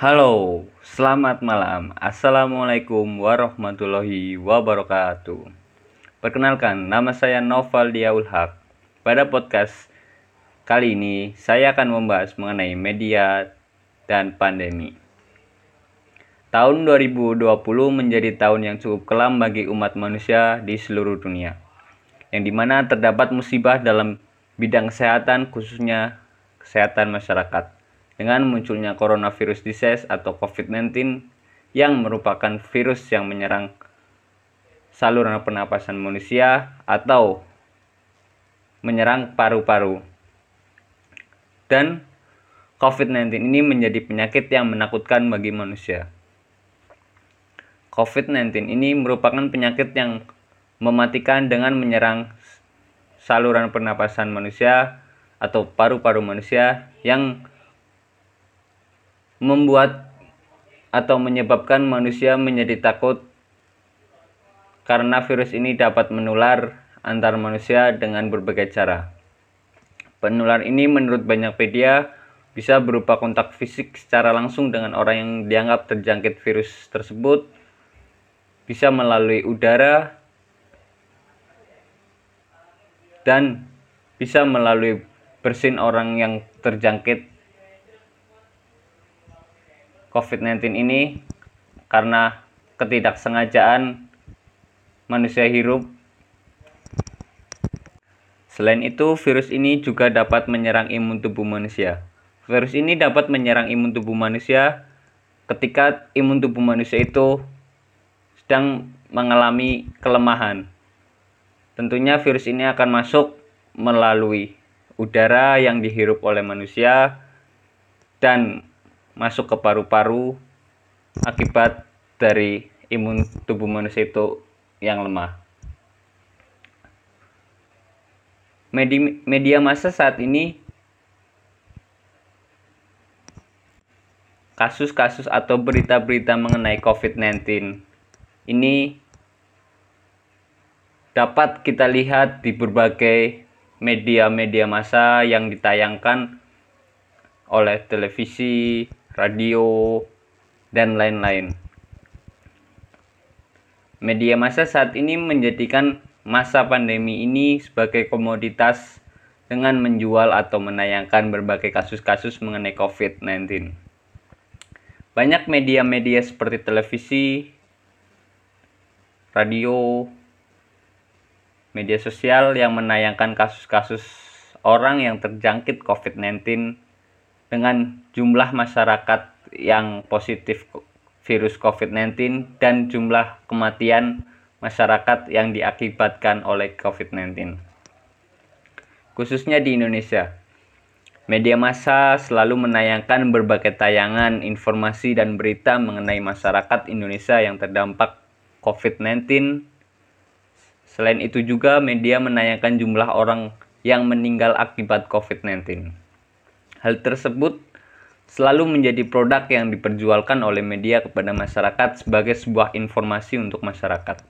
Halo, selamat malam. Assalamualaikum warahmatullahi wabarakatuh. Perkenalkan, nama saya Noval Diaul Haq. Pada podcast kali ini, saya akan membahas mengenai media dan pandemi. Tahun 2020 menjadi tahun yang cukup kelam bagi umat manusia di seluruh dunia, yang di mana terdapat musibah dalam bidang kesehatan, khususnya kesehatan masyarakat dengan munculnya coronavirus disease atau COVID-19 yang merupakan virus yang menyerang saluran pernapasan manusia atau menyerang paru-paru. Dan COVID-19 ini menjadi penyakit yang menakutkan bagi manusia. COVID-19 ini merupakan penyakit yang mematikan dengan menyerang saluran pernapasan manusia atau paru-paru manusia yang membuat atau menyebabkan manusia menjadi takut karena virus ini dapat menular antar manusia dengan berbagai cara. Penular ini menurut banyak media bisa berupa kontak fisik secara langsung dengan orang yang dianggap terjangkit virus tersebut, bisa melalui udara, dan bisa melalui bersin orang yang terjangkit COVID-19 ini karena ketidaksengajaan manusia hirup. Selain itu, virus ini juga dapat menyerang imun tubuh manusia. Virus ini dapat menyerang imun tubuh manusia ketika imun tubuh manusia itu sedang mengalami kelemahan. Tentunya virus ini akan masuk melalui udara yang dihirup oleh manusia dan masuk ke paru-paru akibat dari imun tubuh manusia itu yang lemah. Media, media massa saat ini kasus-kasus atau berita-berita mengenai COVID-19 ini dapat kita lihat di berbagai media-media massa yang ditayangkan oleh televisi, radio, dan lain-lain. Media massa saat ini menjadikan masa pandemi ini sebagai komoditas dengan menjual atau menayangkan berbagai kasus-kasus mengenai COVID-19. Banyak media-media seperti televisi, radio, media sosial yang menayangkan kasus-kasus orang yang terjangkit COVID-19 dengan jumlah masyarakat yang positif virus COVID-19 dan jumlah kematian masyarakat yang diakibatkan oleh COVID-19. Khususnya di Indonesia, media massa selalu menayangkan berbagai tayangan, informasi, dan berita mengenai masyarakat Indonesia yang terdampak COVID-19. Selain itu juga media menayangkan jumlah orang yang meninggal akibat COVID-19. Hal tersebut selalu menjadi produk yang diperjualkan oleh media kepada masyarakat sebagai sebuah informasi untuk masyarakat.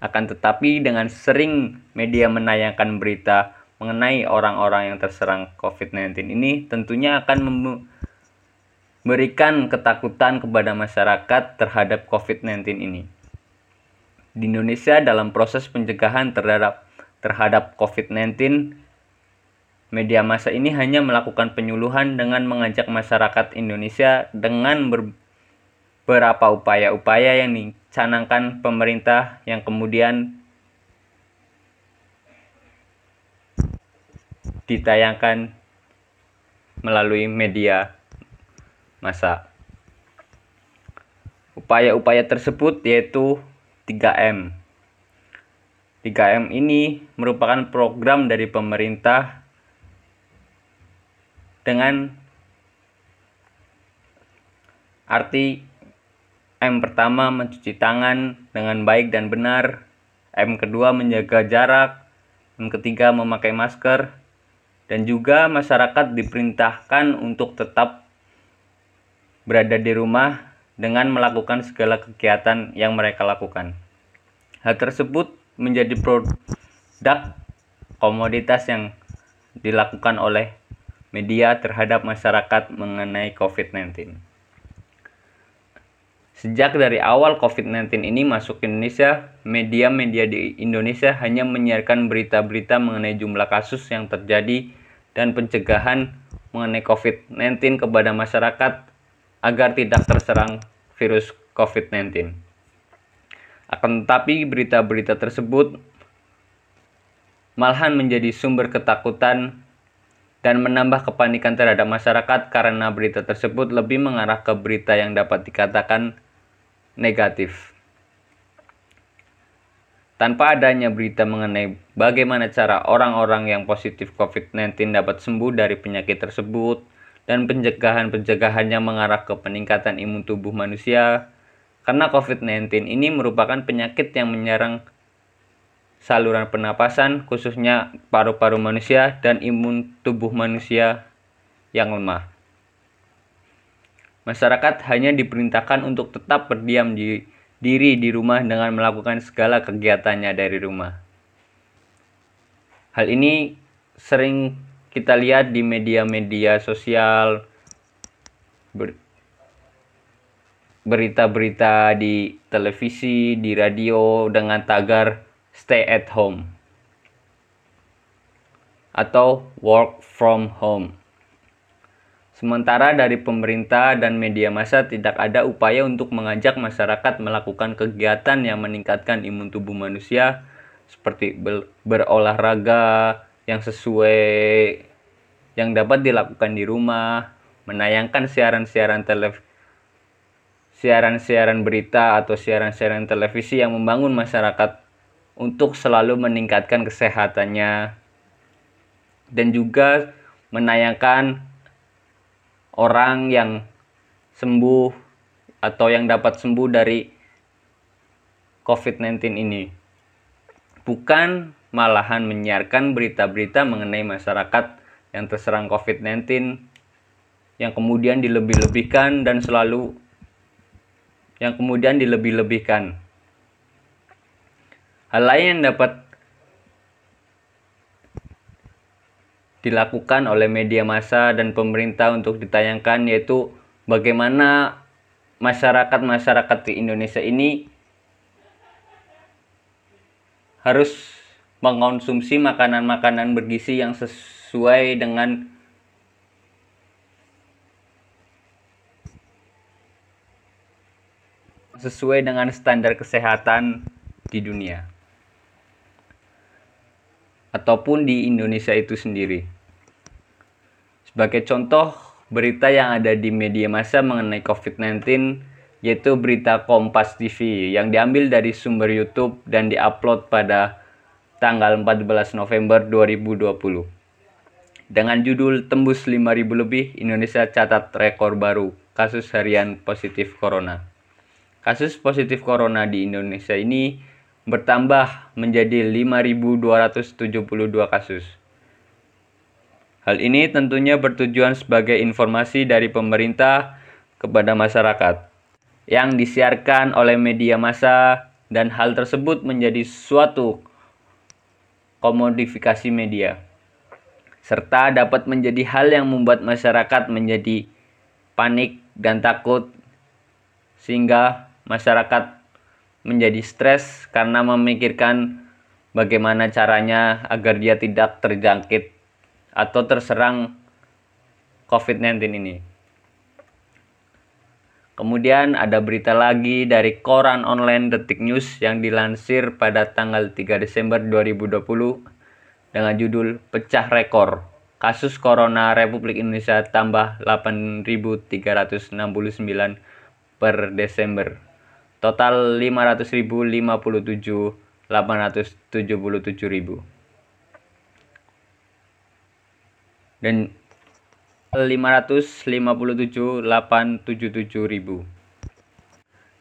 Akan tetapi dengan sering media menayangkan berita mengenai orang-orang yang terserang COVID-19 ini tentunya akan memberikan ketakutan kepada masyarakat terhadap COVID-19 ini. Di Indonesia dalam proses pencegahan terhadap terhadap COVID-19 Media massa ini hanya melakukan penyuluhan dengan mengajak masyarakat Indonesia dengan beberapa upaya-upaya yang dicanangkan pemerintah yang kemudian ditayangkan melalui media massa. Upaya-upaya tersebut yaitu 3M. 3M ini merupakan program dari pemerintah dengan arti M pertama mencuci tangan dengan baik dan benar, M kedua menjaga jarak, M ketiga memakai masker, dan juga masyarakat diperintahkan untuk tetap berada di rumah dengan melakukan segala kegiatan yang mereka lakukan. Hal tersebut menjadi produk komoditas yang dilakukan oleh media terhadap masyarakat mengenai COVID-19. Sejak dari awal COVID-19 ini masuk ke Indonesia, media-media di Indonesia hanya menyiarkan berita-berita mengenai jumlah kasus yang terjadi dan pencegahan mengenai COVID-19 kepada masyarakat agar tidak terserang virus COVID-19. Akan tetapi berita-berita tersebut malahan menjadi sumber ketakutan dan menambah kepanikan terhadap masyarakat karena berita tersebut lebih mengarah ke berita yang dapat dikatakan negatif. Tanpa adanya berita mengenai bagaimana cara orang-orang yang positif COVID-19 dapat sembuh dari penyakit tersebut dan pencegahan-pencegahan yang mengarah ke peningkatan imun tubuh manusia, karena COVID-19 ini merupakan penyakit yang menyerang saluran pernapasan, khususnya paru-paru manusia dan imun tubuh manusia yang lemah. Masyarakat hanya diperintahkan untuk tetap berdiam di diri di rumah dengan melakukan segala kegiatannya dari rumah. Hal ini sering kita lihat di media-media sosial, berita-berita di televisi, di radio dengan tagar stay at home atau work from home. Sementara dari pemerintah dan media massa tidak ada upaya untuk mengajak masyarakat melakukan kegiatan yang meningkatkan imun tubuh manusia seperti berolahraga yang sesuai yang dapat dilakukan di rumah, menayangkan siaran-siaran televisi siaran-siaran berita atau siaran-siaran televisi yang membangun masyarakat untuk selalu meningkatkan kesehatannya dan juga menayangkan orang yang sembuh atau yang dapat sembuh dari COVID-19 ini. Bukan malahan menyiarkan berita-berita mengenai masyarakat yang terserang COVID-19 yang kemudian dilebih-lebihkan dan selalu yang kemudian dilebih-lebihkan Hal lain yang dapat dilakukan oleh media massa dan pemerintah untuk ditayangkan yaitu bagaimana masyarakat-masyarakat di Indonesia ini harus mengkonsumsi makanan-makanan bergizi yang sesuai dengan sesuai dengan standar kesehatan di dunia ataupun di Indonesia itu sendiri. Sebagai contoh, berita yang ada di media massa mengenai COVID-19 yaitu berita Kompas TV yang diambil dari sumber YouTube dan diupload pada tanggal 14 November 2020. Dengan judul Tembus 5000 lebih, Indonesia catat rekor baru kasus harian positif corona. Kasus positif corona di Indonesia ini bertambah menjadi 5.272 kasus. Hal ini tentunya bertujuan sebagai informasi dari pemerintah kepada masyarakat yang disiarkan oleh media massa dan hal tersebut menjadi suatu komodifikasi media serta dapat menjadi hal yang membuat masyarakat menjadi panik dan takut sehingga masyarakat menjadi stres karena memikirkan bagaimana caranya agar dia tidak terjangkit atau terserang COVID-19 ini. Kemudian ada berita lagi dari koran online Detik News yang dilansir pada tanggal 3 Desember 2020 dengan judul Pecah Rekor. Kasus Corona Republik Indonesia tambah 8.369 per Desember total 500.000 57 877.000 dan 557 877.000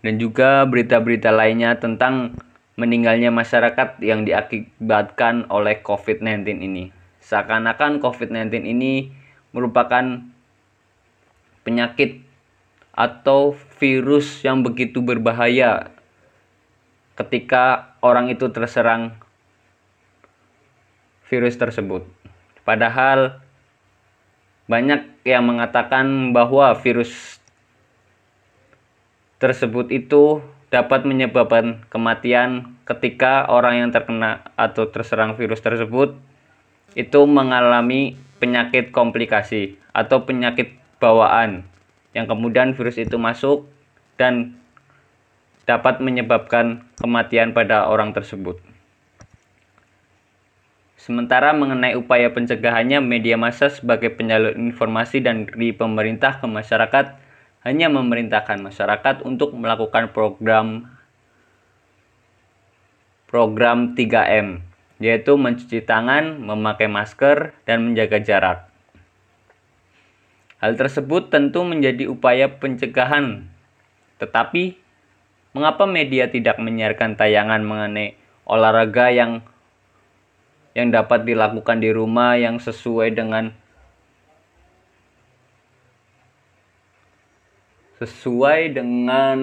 dan juga berita-berita lainnya tentang meninggalnya masyarakat yang diakibatkan oleh COVID-19 ini. Seakan-akan COVID-19 ini merupakan penyakit atau virus yang begitu berbahaya ketika orang itu terserang virus tersebut. Padahal banyak yang mengatakan bahwa virus tersebut itu dapat menyebabkan kematian ketika orang yang terkena atau terserang virus tersebut itu mengalami penyakit komplikasi atau penyakit bawaan yang kemudian virus itu masuk dan dapat menyebabkan kematian pada orang tersebut. Sementara mengenai upaya pencegahannya, media massa sebagai penyalur informasi dan dari pemerintah ke masyarakat hanya memerintahkan masyarakat untuk melakukan program program 3M, yaitu mencuci tangan, memakai masker, dan menjaga jarak. Hal tersebut tentu menjadi upaya pencegahan, tetapi mengapa media tidak menyiarkan tayangan mengenai olahraga yang yang dapat dilakukan di rumah yang sesuai dengan sesuai dengan